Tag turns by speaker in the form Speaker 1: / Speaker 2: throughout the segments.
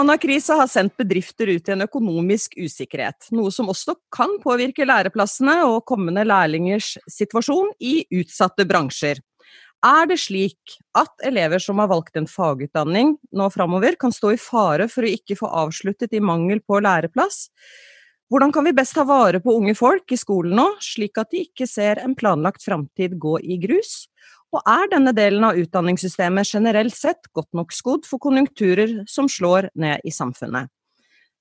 Speaker 1: Koronakrisa har sendt bedrifter ut i en økonomisk usikkerhet, noe som også kan påvirke læreplassene og kommende lærlingers situasjon i utsatte bransjer. Er det slik at elever som har valgt en fagutdanning nå framover, kan stå i fare for å ikke få avsluttet i mangel på læreplass? Hvordan kan vi best ta vare på unge folk i skolen nå, slik at de ikke ser en planlagt framtid gå i grus? Og er denne delen av utdanningssystemet generelt sett godt nok skodd for konjunkturer som slår ned i samfunnet?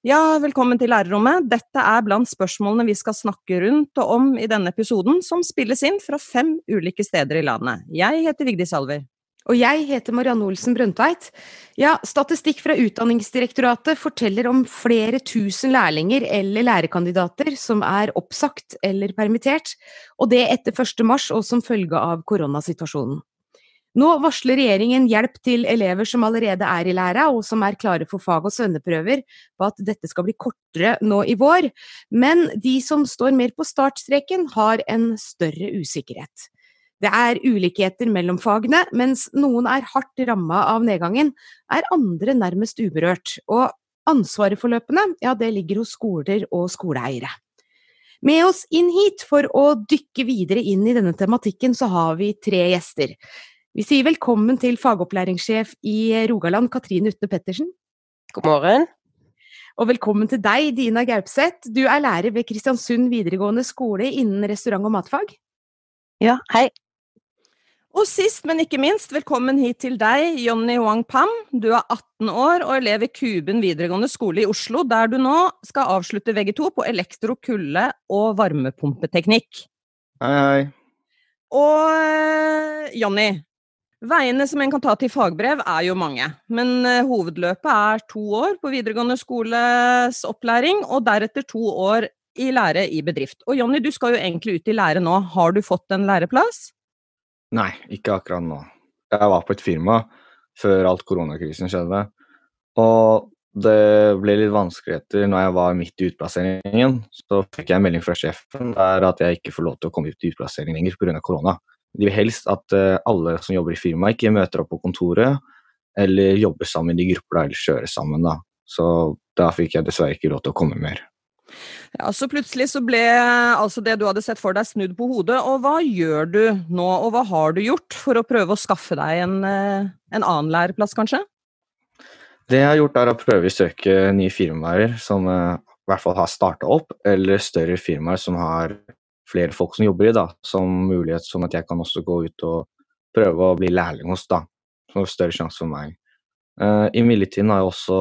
Speaker 1: Ja, velkommen til lærerrommet. Dette er blant spørsmålene vi skal snakke rundt og om i denne episoden, som spilles inn fra fem ulike steder i landet. Jeg heter Vigdis Alver.
Speaker 2: Og jeg heter Marianne Olsen Brøndtveit. Ja, statistikk fra Utdanningsdirektoratet forteller om flere tusen lærlinger eller lærekandidater som er oppsagt eller permittert, og det etter 1. mars og som følge av koronasituasjonen. Nå varsler regjeringen hjelp til elever som allerede er i læra og som er klare for fag- og svenneprøver, på at dette skal bli kortere nå i vår, men de som står mer på startstreken har en større usikkerhet. Det er ulikheter mellom fagene, mens noen er hardt ramma av nedgangen, er andre nærmest uberørt. Og ansvaret for løpene, ja, det ligger hos skoler og skoleeiere. Med oss inn hit for å dykke videre inn i denne tematikken, så har vi tre gjester. Vi sier velkommen til fagopplæringssjef i Rogaland, Katrine Utne Pettersen.
Speaker 3: God morgen.
Speaker 2: Og velkommen til deg, Dina Gaupseth. Du er lærer ved Kristiansund videregående skole innen restaurant og matfag.
Speaker 3: Ja, hei.
Speaker 1: Og sist, men ikke minst, velkommen hit til deg, Jonny Wang Pam. Du er 18 år og elev i Kuben videregående skole i Oslo, der du nå skal avslutte VG2 på elektro, kulde og varmepumpeteknikk.
Speaker 4: Hei, hei.
Speaker 1: Og eh, Jonny, veiene som en kan ta til fagbrev er jo mange, men eh, hovedløpet er to år på videregående skoles opplæring, og deretter to år i lære i bedrift. Og Jonny, du skal jo egentlig ut i lære nå. Har du fått en læreplass?
Speaker 4: Nei, ikke akkurat nå. Jeg var på et firma før alt koronakrisen skjedde. Og det ble litt vanskeligheter når jeg var midt i utplasseringen. Så fikk jeg en melding fra sjefen der at jeg ikke får lov til å komme ut i utplassering lenger pga. korona. De vil helst at uh, alle som jobber i firmaet, ikke møter opp på kontoret eller jobber sammen i grupper da, eller kjører sammen. da. Så da fikk jeg dessverre ikke lov til å komme mer.
Speaker 1: Ja, Så plutselig så ble altså det du hadde sett for deg, snudd på hodet. Og hva gjør du nå, og hva har du gjort for å prøve å skaffe deg en, eh, en annen læreplass, kanskje?
Speaker 4: Det jeg har gjort, er å prøve å søke nye firmaer som uh, i hvert fall har starta opp, eller større firmaer som har flere folk som jobber i, da, som mulighet sånn at jeg kan også gå ut og prøve å bli lærling hos, da. har større sjanse for meg. Uh, I midlertiden har jeg også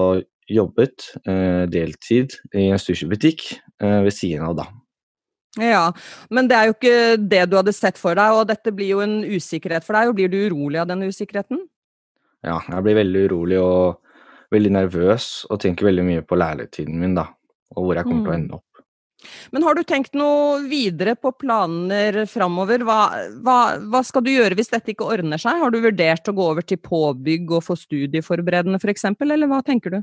Speaker 4: jobbet eh, deltid i en sushibutikk eh, ved siden av, da.
Speaker 1: Ja, men det er jo ikke det du hadde sett for deg, og dette blir jo en usikkerhet for deg. og Blir du urolig av den usikkerheten?
Speaker 4: Ja, jeg blir veldig urolig og veldig nervøs og tenker veldig mye på lærertiden min, da. Og hvor jeg kommer mm. til å mm. ende opp.
Speaker 1: Men har du tenkt noe videre på planer framover? Hva, hva, hva, skal du gjøre hvis dette ikke ordner seg? Har du vurdert å gå over til påbygg og få studieforberedende f.eks., eller hva tenker du?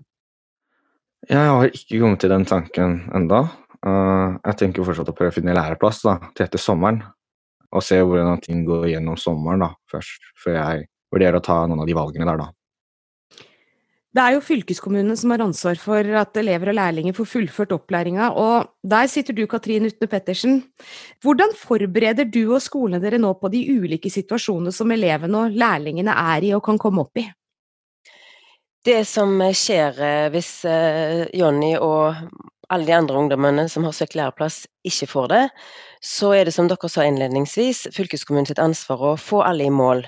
Speaker 4: Jeg har ikke kommet til den tanken enda. Uh, jeg tenker fortsatt å prøve å finne læreplass da, til etter sommeren. Og se hvordan ting går gjennom sommeren da, først, før jeg vurderer å ta noen av de valgene der, da.
Speaker 2: Det er jo fylkeskommunene som har ansvar for at elever og lærlinger får fullført opplæringa, og der sitter du Katrin Utne Pettersen. Hvordan forbereder du og skolene dere nå på de ulike situasjonene som elevene og lærlingene er i og kan komme opp i?
Speaker 3: Det som skjer eh, hvis eh, Jonny og alle de andre ungdommene som har søkt læreplass, ikke får det, så er det som dere sa innledningsvis, fylkeskommunen sitt ansvar å få alle i mål.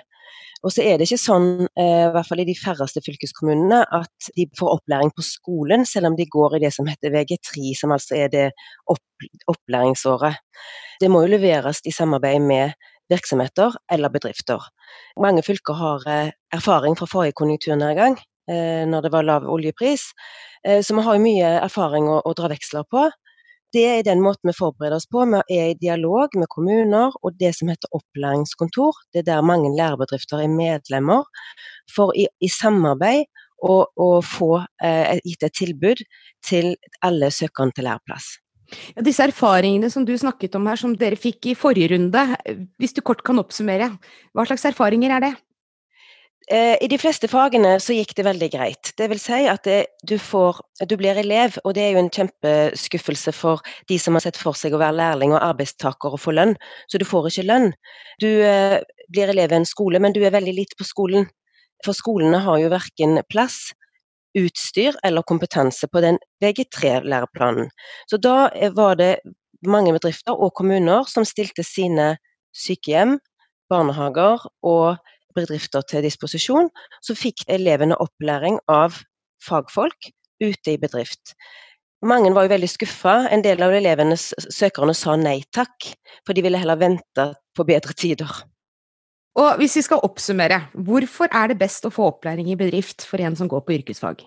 Speaker 3: Og så er det ikke sånn, eh, i hvert fall i de færreste fylkeskommunene, at de får opplæring på skolen, selv om de går i det som heter VG3, som altså er det opplæringsåret. Det må jo leveres i samarbeid med virksomheter eller bedrifter. Mange fylker har erfaring fra forrige konjunkturnedgang, Eh, når det var lav oljepris. Eh, så vi har mye erfaring å, å dra veksler på. Det er den måten vi forbereder oss på. Vi er i dialog med kommuner og det som heter opplæringskontor. Det er der mange lærebedrifter er medlemmer, for i, i samarbeid å, få eh, gitt et tilbud til alle søkerne til læreplass.
Speaker 2: Ja, disse erfaringene som du snakket om her, som dere fikk i forrige runde, hvis du kort kan oppsummere, hva slags erfaringer er det?
Speaker 3: Eh, I de fleste fagene så gikk det veldig greit. Det vil si at det, du, får, du blir elev, og det er jo en kjempeskuffelse for de som har sett for seg å være lærling og arbeidstaker og få lønn. Så du får ikke lønn. Du eh, blir elev i en skole, men du er veldig lite på skolen. For skolene har jo verken plass utstyr eller kompetanse på den VG3-læreplanen. Så da var det mange bedrifter og kommuner som stilte sine sykehjem, barnehager og bedrifter til disposisjon. Så fikk elevene opplæring av fagfolk ute i bedrift. Mange var jo veldig skuffa. En del av elevene, søkerne sa nei takk, for de ville heller vente på bedre tider.
Speaker 2: Og hvis vi skal oppsummere, hvorfor er det best å få opplæring i bedrift for en som går på yrkesfag?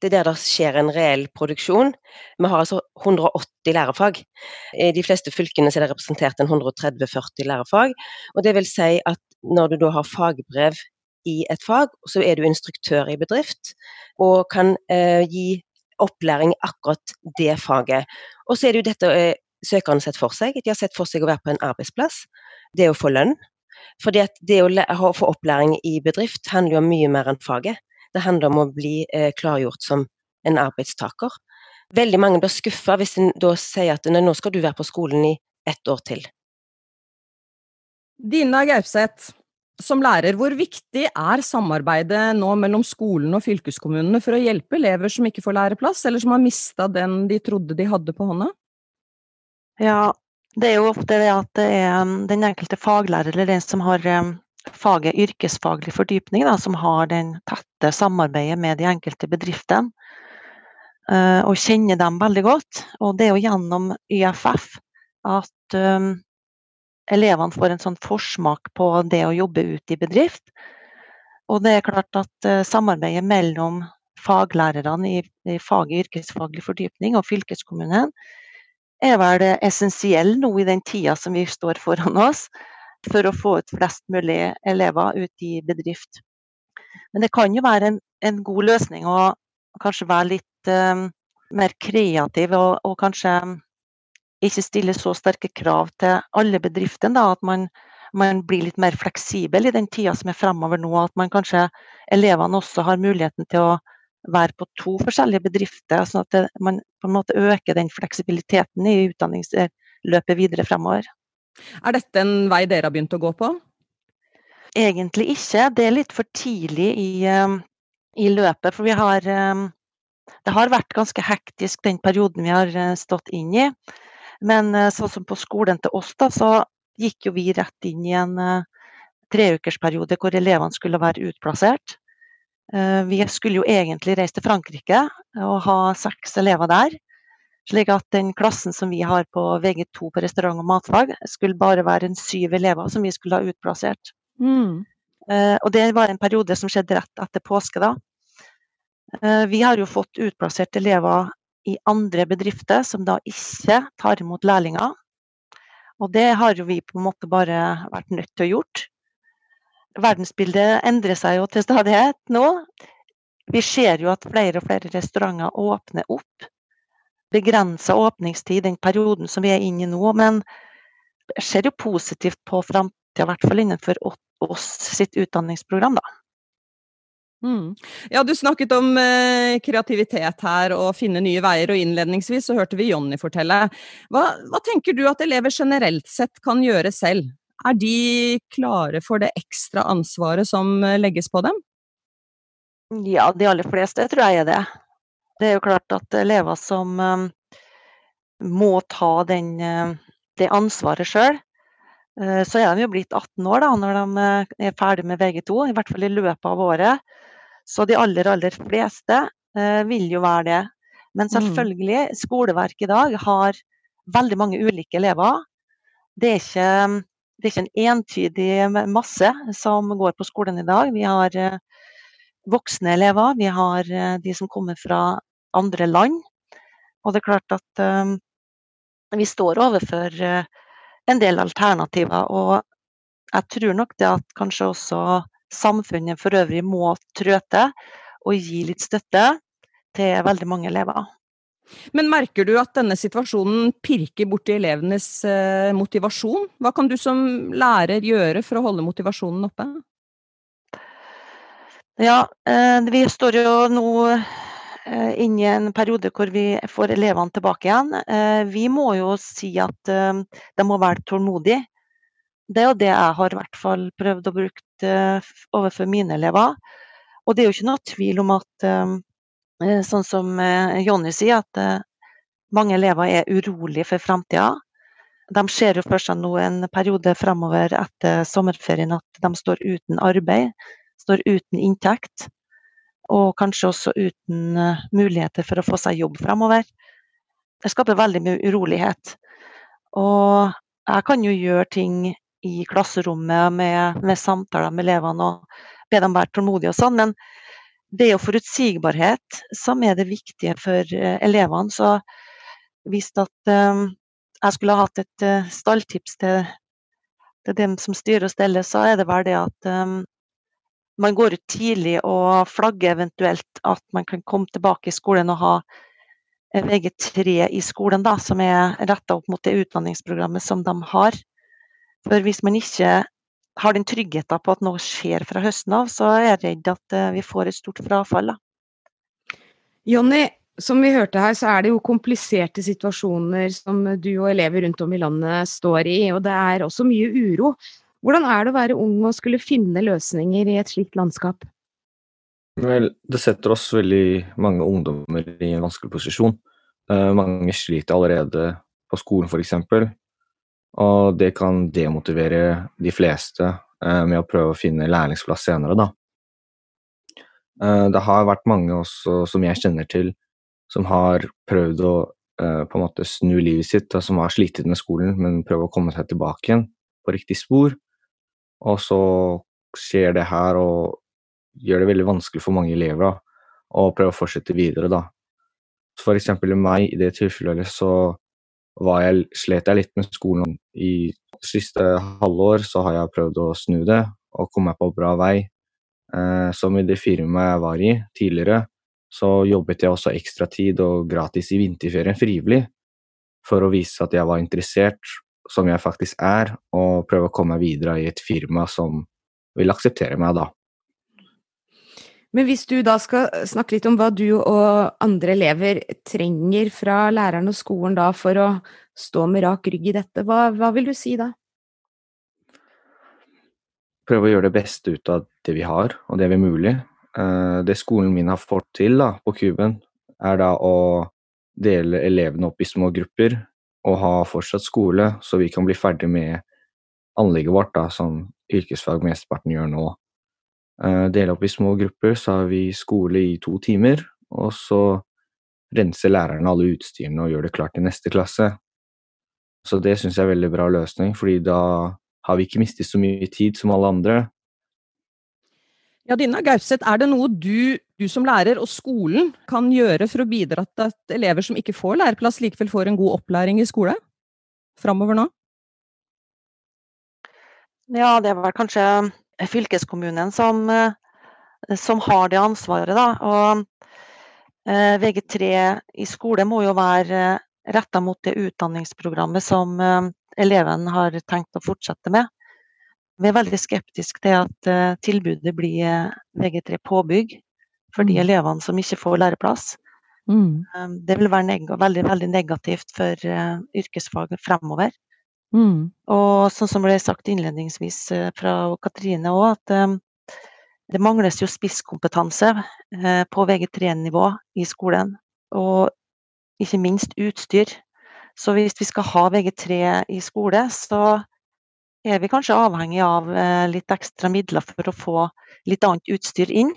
Speaker 3: Det er der det skjer en reell produksjon. Vi har altså 180 lærefag. I de fleste fylkene er det representert en 130-40 lærefag. og det vil si at når du da har fagbrev i et fag, så er du instruktør i bedrift og kan eh, gi opplæring i akkurat det faget. Og så er det jo dette eh, søkerne sett for seg. De har sett for seg å være på en arbeidsplass. Det å få lønn. Fordi at det å få opplæring i bedrift handler jo om mye mer enn faget. Det handler om å bli eh, klargjort som en arbeidstaker. Veldig mange blir skuffa hvis en da sier at nå skal du være på skolen i ett år til.
Speaker 1: Dina Gaupseth, som lærer, hvor viktig er samarbeidet nå mellom skolen og fylkeskommunene for å hjelpe elever som ikke får læreplass, eller som har mista den de trodde de hadde på hånda?
Speaker 5: Ja, det er jo ofte det at det er um, den enkelte faglærer eller den som har um, faget yrkesfaglig fordypning, da, som har den tette samarbeidet med de enkelte bedriftene. Uh, og kjenner dem veldig godt. Og det er jo gjennom YFF at um, elevene får en sånn forsmak på det å jobbe ute i bedrift. Og det er klart at uh, samarbeidet mellom faglærerne i, i faget yrkesfaglig fordypning og fylkeskommunen er vel essensiell nå i den tida som vi står foran oss, for å få ut flest mulig elever ut i bedrift. Men det kan jo være en, en god løsning å kanskje være litt uh, mer kreativ og, og, kanskje ikke stille så sterke krav til alle bedriftene. At man, man, blir litt mer fleksibel i den tida som er fremover nå. At man kanskje elevene også har muligheten til å være på to forskjellige bedrifter, sånn at det, man på en måte øker den fleksibiliteten i utdanningsløpet videre fremover.
Speaker 1: Er dette en vei dere har begynt å gå på?
Speaker 5: Egentlig ikke. Det er litt for tidlig i, um, i løpet. For vi har um, Det har vært ganske hektisk den perioden vi har uh, stått inn i. Men uh, sånn som på skolen til oss, da, så gikk jo vi rett inn i en uh, treukersperiode hvor elevene skulle være utplassert. Vi skulle jo egentlig reise til Frankrike og ha seks elever der. Slik at den klassen som vi har på VG2 på restaurant og matfag, skulle bare være en syv elever som vi skulle ha utplassert. Mm. Uh, og det var en periode som skjedde rett etter påske, da. Uh, vi har jo fått utplassert elever i andre bedrifter som da ikke tar imot lærlinger. Og det har jo vi på en måte bare vært nødt til å gjort. Verdensbildet endrer seg jo til stadighet nå. Vi ser jo at flere og flere restauranter åpner opp begrensa åpningstid den perioden som vi er inne i nå. Men jeg ser jo positivt på framtida, i hvert fall innenfor oss sitt utdanningsprogram, da.
Speaker 1: Mm. Ja, du snakket om eh, kreativitet her og finne nye veier, og innledningsvis så hørte vi Jonny fortelle. Hva, hva tenker du at elever generelt sett kan gjøre selv? Er de klare for det ekstra ansvaret som eh, legges på dem?
Speaker 5: Ja, de aller fleste tror jeg er det. Det er jo klart at elever som um, må ta den, uh, det ansvaret sjøl, uh, så er de jo blitt 18 år da, når de er ferdig med VG2, i hvert fall i løpet av året. Så de aller, aller fleste vil jo være det. Men mm. selvfølgelig, skoleverket i dag har veldig mange ulike elever. Det er ikke, det er ikke en entydig masse som går på skolen i dag. Vi har voksne elever, vi har de som kommer fra andre land. Og det er klart at um, vi står overfor uh, en del alternativer. Og jeg tror nok det at kanskje også samfunnet for øvrig må trø til og gi litt støtte til veldig mange elever.
Speaker 1: Men merker du at denne situasjonen pirker borti elevenes uh, motivasjon? Hva kan du som lærer gjøre for å holde motivasjonen oppe?
Speaker 5: Ja, eh, vi står jo nå eh, inne i en periode hvor vi får elevene tilbake igjen. Vi må jo si at de må være tålmodige. Det er jo det jeg har i hvert fall prøvd å bruke overfor mine elever. Og det er jo ikke noe tvil om at Eh, sånn som eh, Jonny sier, at eh, mange elever er urolige for framtida. De ser jo for seg nå en periode fremover etter sommerferien at de står uten arbeid, står uten inntekt. Og kanskje også uten muligheter for å få seg jobb framover. Det skaper veldig mye urolighet. Og jeg kan jo gjøre ting i klasserommet med, med samtaler med elevene og be dem være tålmodige og sånn, men det er jo forutsigbarhet som er det viktige for eh, elevene. Så hvis at um, jeg skulle ha hatt et stalltips til, til, dem som styrer og steller, så er det vel det at man går ut tidlig og flagger eventuelt at man kan komme tilbake i skolen og ha VG3 i skolen, da, som er retta opp mot det utdanningsprogrammet som de har. For hvis man ikke har den tryggheten på at noe skjer fra høsten av, så er jeg redd at eh, vi får et stort frafall. Da.
Speaker 2: Jonny, som vi hørte her, så er det jo kompliserte situasjoner som du og elever rundt om i landet står i, og det er også mye uro. Hvordan er det å være ung og skulle finne løsninger i et slikt landskap?
Speaker 4: Vel, det setter oss veldig mange ungdommer i en vanskelig posisjon. Uh, mange sliter allerede på skolen f.eks. Og det kan demotivere de fleste eh, med å prøve å finne lærlingsplass senere, da. Eh, det har vært mange også som jeg kjenner til, som har prøvd å eh, på en måte snu livet sitt, og som har slitt med skolen, men prøver å komme seg tilbake igjen på riktig spor. Og så skjer det her og gjør det veldig vanskelig for mange elever da, å prøve å fortsette videre, da. For eksempel meg, i det tilfellet, så jeg, slet jeg litt med skolen. I siste halvår så har jeg prøvd å snu det og komme meg på bra vei. Eh, som i det firmaet jeg var i tidligere, så jobbet jeg også ekstra tid og gratis i vinterferien frivillig for å vise at jeg var interessert, som jeg faktisk er, og prøve å komme meg videre i et firma som vil akseptere meg, da.
Speaker 2: Men hvis du da skal snakke litt om hva du og andre elever trenger fra læreren og skolen da for å stå med rak rygg i dette, hva, hva vil du si da?
Speaker 4: Prøve å gjøre det beste ut av det vi har, og det vi er mulig. Eh, det skolen min har fått til da, på Kuben, er da å dele elevene opp i små grupper og ha fortsatt skole, så vi kan bli ferdig med anlegget vårt, da, som yrkesfag mesteparten gjør nå. Eh, dele opp i små grupper, så har vi skole i to timer. Og så renser lærerne alle utstyrene og gjør det klart til neste klasse. Så det syns jeg er en veldig bra løsning, fordi da har vi ikke mistet så mye tid som alle andre.
Speaker 1: Ja, Dina Gauseth, er det noe du, du, som lærer og skolen kan gjøre for å bidra til at elever som ikke får læreplass, likevel får en god opplæring i skole framover nå?
Speaker 5: Ja, det var kanskje fylkeskommunen som, eh, som har det ansvaret. Da. Og eh, VG3 i skole må jo være retta mot det utdanningsprogrammet som eh, eleven har tenkt å fortsette med. Vi er veldig skeptiske til at tilbudet blir VG3 påbygg for de mm. elevene som ikke får læreplass. Mm. Det vil være veldig, veldig negativt for yrkesfag fremover. Mm. Og sånn som ble sagt innledningsvis uh, fra Katrine òg, at um, det mangles jo spisskompetanse uh, på VG3-nivå i skolen. Og ikke minst utstyr. Så hvis vi skal ha VG3 i skole, så er vi kanskje avhengig av uh, litt ekstra midler for å få litt annet utstyr inn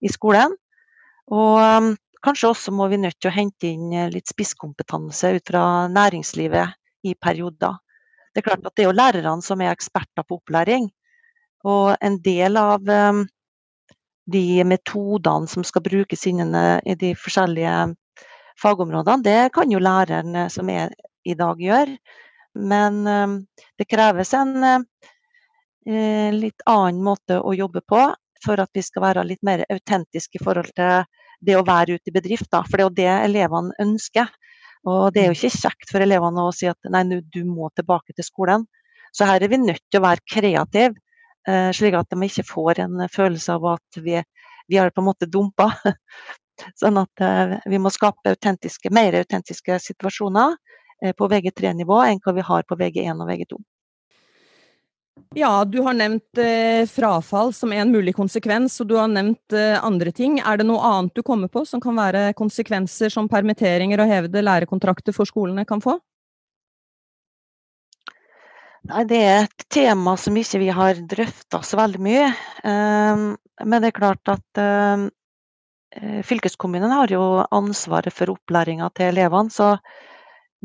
Speaker 5: i skolen. Og um, kanskje også må vi nødt til å hente inn litt spisskompetanse ut fra næringslivet i perioder. Det er klart at det er jo lærerne som er eksperter på opplæring. Og en del av um, de metodene som skal brukes innen eh, de forskjellige fagområdene, det kan jo læreren eh, som er i dag gjøre. Men um, det kreves en uh, litt annen måte å jobbe på for at vi skal være litt mer autentiske i forhold til det å være ute i bedrift, da. For det er jo det elevene ønsker. Og det er jo ikke kjekt for elevene å si at nei, du må tilbake til skolen. Så her er vi nødt til å være kreative, eh, slik at de ikke får en følelse av at vi, vi har på en måte dumpa. Sånn at eh, vi må skape autentiske, mer autentiske situasjoner eh, på VG3-nivå enn hva vi har på VG1 og VG2.
Speaker 1: Ja, du har nevnt eh, frafall som en mulig konsekvens, og du har nevnt eh, andre ting. Er det noe annet du kommer på som kan være konsekvenser som permitteringer og hevede lærekontrakter for skolene kan få?
Speaker 5: Nei, Det er et tema som ikke vi har drøfta så veldig mye. Um, men det er klart at um, fylkeskommunen har jo ansvaret for opplæringa til elevene, så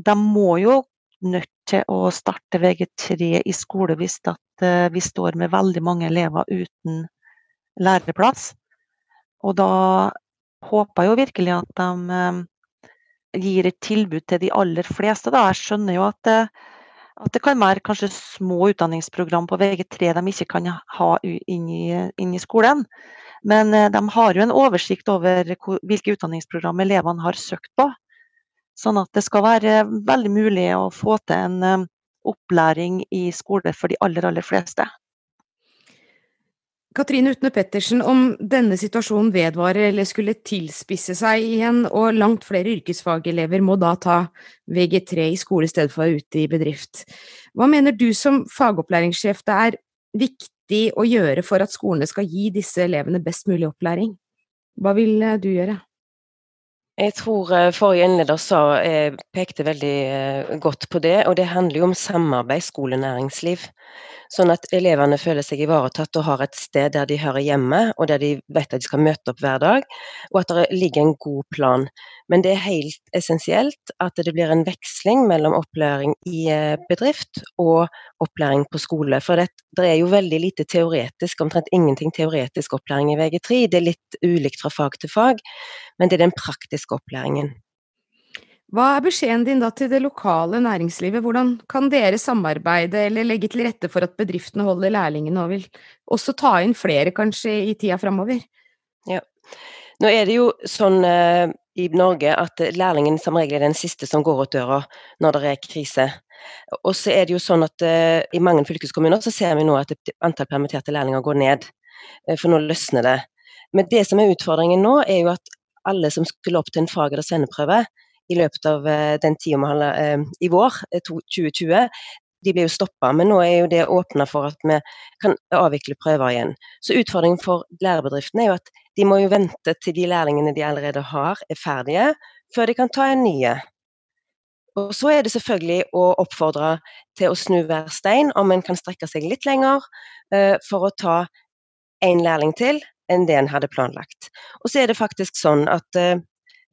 Speaker 5: de må jo nødt til å starte VG3 i skole hvis eh, vi står med veldig mange elever uten læreplass. Og da håper jeg jo virkelig at de eh, gir et tilbud til de aller fleste. Da. Jeg skjønner jo at det, at det kan være kanskje små utdanningsprogram på VG3 de ikke kan ha inn i, skolen. Men eh, de har jo en oversikt over hvilke utdanningsprogram elevene har søkt på. Sånn at det skal være veldig mulig å få til en eh, opplæring i skole for de aller, aller fleste.
Speaker 2: Katrine Utne Pettersen, om denne situasjonen vedvarer eller skulle tilspisse seg igjen, og langt flere yrkesfagelever må da ta VG3 i skole i stedet for ute i bedrift, hva mener du som fagopplæringssjef det er viktig å gjøre for at skolene skal gi disse elevene best mulig opplæring? Hva vil eh, du gjøre?
Speaker 3: Jeg tror eh, forrige innleder sa, eh, pekte veldig eh, godt på det, og det handler jo om samarbeid skole-næringsliv. Sånn at elevene føler seg ivaretatt og har et sted der de hører hjemme, og der de vet at de skal møte opp hver dag, og at det ligger en god plan. Men det er helt essensielt at det blir en veksling mellom opplæring i bedrift og opplæring på skole. For det, det er jo veldig lite teoretisk, omtrent ingenting teoretisk opplæring i VG3. Det er litt ulikt fra fag til fag, men det er den praktiske opplæringen.
Speaker 2: Hva er beskjeden din da til det lokale næringslivet, hvordan kan dere samarbeide eller legge til rette for at bedriftene holder lærlingene og vil også ta inn flere kanskje i tida framover?
Speaker 3: Ja. Nå er det jo sånn eh, i Norge at lærlingen som regel er den siste som går ut døra når det er krise. Og så er det jo sånn at eh, i mange fylkeskommuner så ser vi nå at antall permitterte lærlinger går ned. Eh, for nå løsner det. Men det som er utfordringen nå, er jo at alle som skulle opp til en fag- eller svenneprøve, i løpet av eh, den tida vi har eh, i vår, 2020. Eh, de blir jo stoppa, men nå er jo det åpna for at vi kan avvikle prøver igjen. Så utfordringen for lærebedriftene er jo at de må jo vente til de lærlingene de allerede har er ferdige, før de kan ta en nye. Og så er det selvfølgelig å oppfordre til å snu hver stein, om en kan strekke seg litt lenger for å ta en lærling til enn det en hadde planlagt. Og så er det faktisk sånn at uh,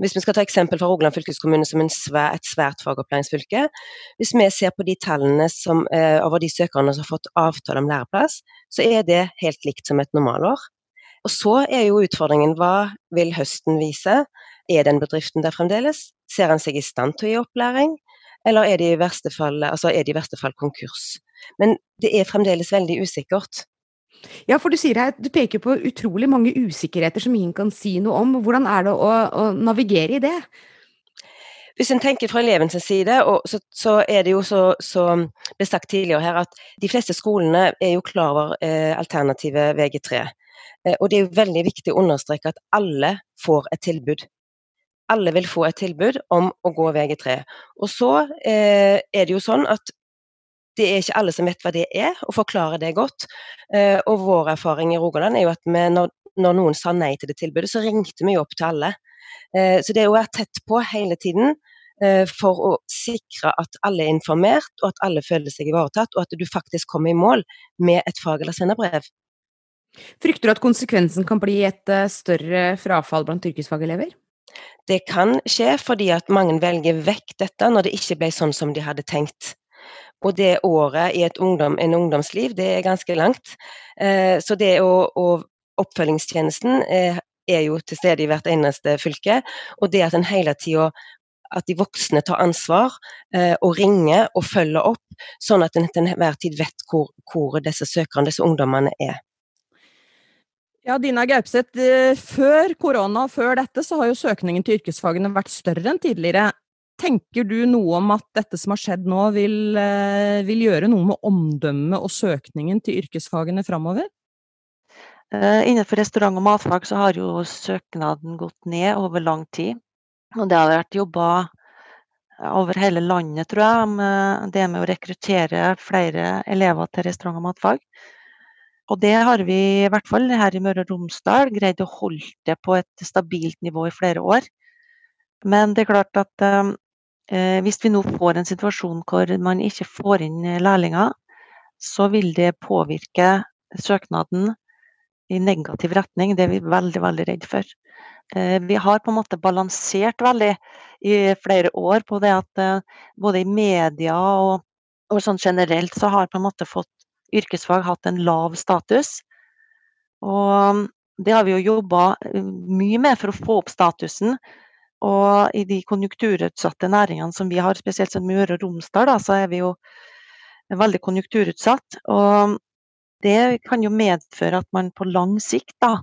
Speaker 3: hvis vi skal ta eksempel fra Rogaland fylkeskommune som svær, et svært fagopplæringsfylke. Hvis vi ser på de tallene som, eh, over de søkerne som har fått avtale om læreplass, så er det helt likt som et normalår. Og så er jo utfordringen hva vil høsten vise? Er den bedriften der fremdeles? Ser han seg i stand til å gi opplæring? Eller er det i verste fall, altså det i verste fall konkurs? Men det er fremdeles veldig usikkert.
Speaker 2: Ja, for du sier her, du peker på utrolig mange usikkerheter som ingen kan si noe om. Hvordan er det å, å navigere i det?
Speaker 3: Hvis en tenker fra elevens side, så, så, er det jo så, så ble sagt tidligere her at de fleste skolene er jo klar over eh, alternativet VG3. Eh, og det er jo veldig viktig å understreke at alle får et tilbud. Alle vil få et tilbud om å gå VG3. Og så eh, er det jo sånn at det er ikke alle som vet hva det er, og forklarer det godt. Eh, og vår erfaring i Rogaland er jo at vi, når, når, noen sa nei til det tilbudet, så ringte vi jo opp til alle. Eh, så det er å være tett på hele tiden eh, for å sikre at alle er informert, og at alle føler seg ivaretatt, og at du faktisk kommer i mål med et fag- eller senderbrev.
Speaker 2: Frykter du at konsekvensen kan bli et større frafall blant yrkesfagelever?
Speaker 3: Det kan skje fordi at mange velger vekk dette når det ikke ble sånn som de hadde tenkt. Og det året i ungdom, en ungdomsliv, det er ganske langt. Eh, så det å, og oppfølgingstjenesten eh, er jo til stede i hvert eneste fylke. Og det at en hele tida at de voksne tar ansvar eh, og ringer og følger opp, sånn at en til enhver tid vet hvor, hvor disse søkerne, disse ungdommene, er.
Speaker 1: Ja, Dina Gaupseth, før korona og før dette så har jo søkningen til yrkesfagene vært større enn tidligere. Tenker du noe om at dette som har skjedd nå, vil, eh, vil gjøre noe med omdømmet og søkningen til yrkesfagene framover?
Speaker 5: Eh, innenfor restaurant og matfag så har jo søknaden gått ned over lang tid. Og det har vært jobba over hele landet, tror jeg, med det med å rekruttere flere elever til restaurant og matfag. Og det har vi, i hvert fall her i Møre og Romsdal, greid å holde det på et stabilt nivå i flere år. Men det er klart at eh, hvis vi nå får en situasjon hvor man ikke får inn lærlinger, så vil det påvirke søknaden i negativ retning. Det er vi veldig, veldig redd for. Eh, vi har på en måte balansert veldig i flere år på det at eh, både i media og, og sånn generelt så har på en måte fått yrkesfag hatt en lav status. Og det har vi jo jobba eh, mye med for å få opp statusen. Og i de konjunkturutsatte næringene som vi har, spesielt som Møre og Romsdal, da, så er vi jo veldig konjunkturutsatt. Og det kan jo medføre at man på lang sikt, da,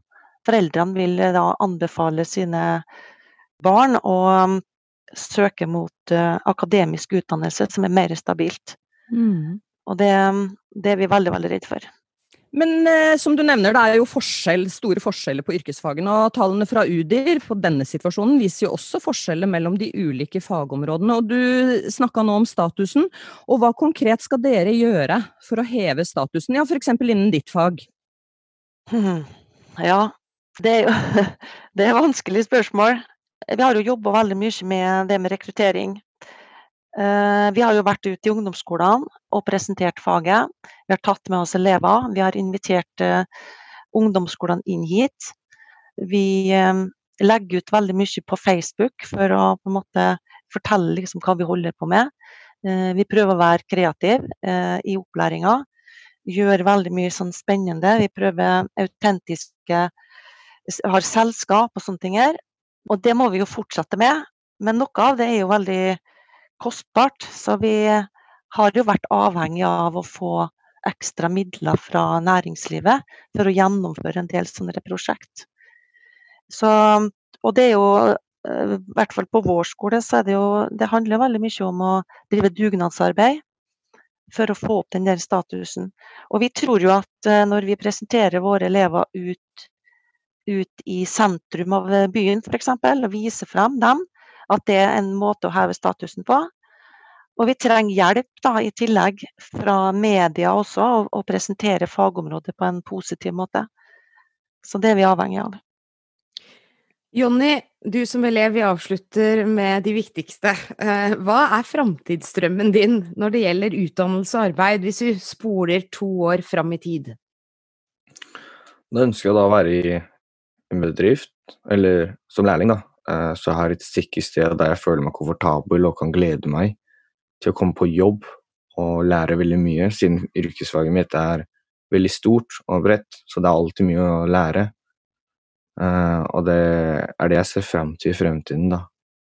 Speaker 5: foreldrene vil da anbefale sine barn å um, søke mot uh, akademisk utdannelse som er mer stabilt. Mm. Og det, det, er vi veldig, veldig redd for.
Speaker 1: Men eh, som du nevner, det er jo forskjell, store forskjeller på yrkesfagene. Og tallene fra UDIR på denne situasjonen viser jo også forskjeller mellom de ulike fagområdene. Og du snakka nå om statusen. Og hva konkret skal dere gjøre for å heve statusen, ja f.eks. innen ditt fag?
Speaker 5: Hmm. Ja, det er jo det er vanskelig spørsmål. Vi har jo jobba veldig mye med det med rekruttering. Eh, vi har jo vært ute i ungdomsskolene og presentert faget. Vi har tatt med oss elever. Vi har invitert eh, ungdomsskolene inn hit. Vi eh, legger ut veldig mye på Facebook for å på en måte fortelle liksom hva vi holder på med. Vi prøver å være kreative i opplæringa. Gjør veldig mye sånn spennende. Vi prøver autentiske Har selskap og sånne ting her. Og det må vi jo fortsette med. Men noe av det er jo veldig kostbart. Så vi har jo vært avhengig av å få ekstra midler fra næringslivet for å gjennomføre en del sånne prosjekt. Så, og det er jo eh, i hvert fall på vår skole så er det jo Det handler veldig mye om å drive dugnadsarbeid for å få opp den der statusen. Og vi tror jo at eh, når vi presenterer våre elever ut, ut i sentrum av byen f.eks., og viser frem dem, at det er en måte å heve statusen på. Og vi trenger hjelp da, i tillegg fra media også, å presentere fagområdet på en positiv måte. Så det er vi avhengig av.
Speaker 2: Jonny, du som elev, vi avslutter med de viktigste. Eh, hva er framtidsdrømmen din når det gjelder utdannelse og arbeid, hvis vi spoler to år fram i tid?
Speaker 4: Da ønsker jeg da å være i en bedrift, eller som lærling, da. Eh, så jeg har et sikkert sted der jeg føler meg komfortabel og kan glede meg til å komme på jobb og lære veldig mye, siden yrkesfaget mitt er veldig stort og bredt, så det er alltid mye å lære. Uh, og det er det jeg ser frem til i fremtiden, da.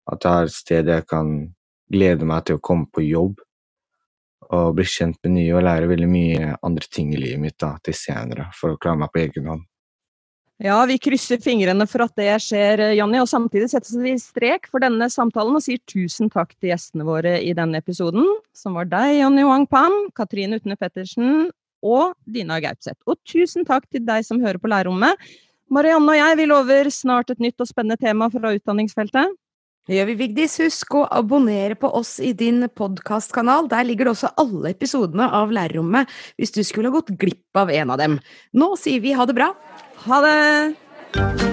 Speaker 4: At jeg har et sted jeg kan glede meg til å komme på jobb og bli kjent med nye og lære veldig mye andre ting i livet mitt da, til senere, for å klare meg på egen hånd.
Speaker 1: Ja, vi krysser fingrene for at det skjer, Jonny. Og samtidig settes vi strek for denne samtalen og sier tusen takk til gjestene våre i denne episoden, som var deg, Jonny Wang Pan, Katrine Utne Pettersen og Dina Gaupseth. Og tusen takk til deg som hører på Lærerrommet. Marianne og jeg vi lover snart et nytt og spennende tema fra utdanningsfeltet.
Speaker 2: Det gjør vi, Vigdis. Husk å abonnere på oss i din podkastkanal. Der ligger det også alle episodene av Lærerrommet, hvis du skulle ha gått glipp av en av dem. Nå sier vi ha det bra.
Speaker 1: Ha det!